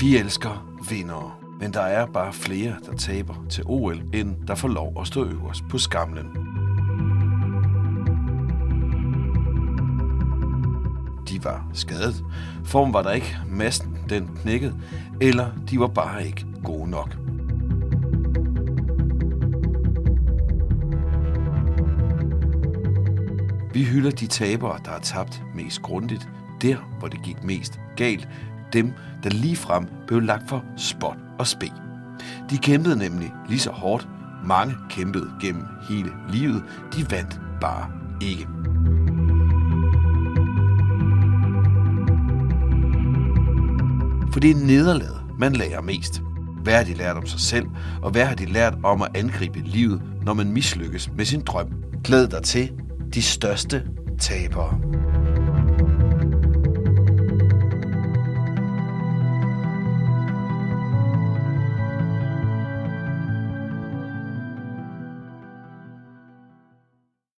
Vi elsker vindere, men der er bare flere, der taber til OL, end der får lov at stå øverst på skamlen. De var skadet, form var der ikke, masten den knækkede. eller de var bare ikke gode nok. Vi hylder de tabere, der har tabt mest grundigt, der hvor det gik mest galt, dem, der ligefrem blev lagt for spot og spe. De kæmpede nemlig lige så hårdt. Mange kæmpede gennem hele livet. De vandt bare ikke. For det er nederlaget, man lærer mest. Hvad har de lært om sig selv, og hvad har de lært om at angribe livet, når man mislykkes med sin drøm? Glæd dig til de største tabere.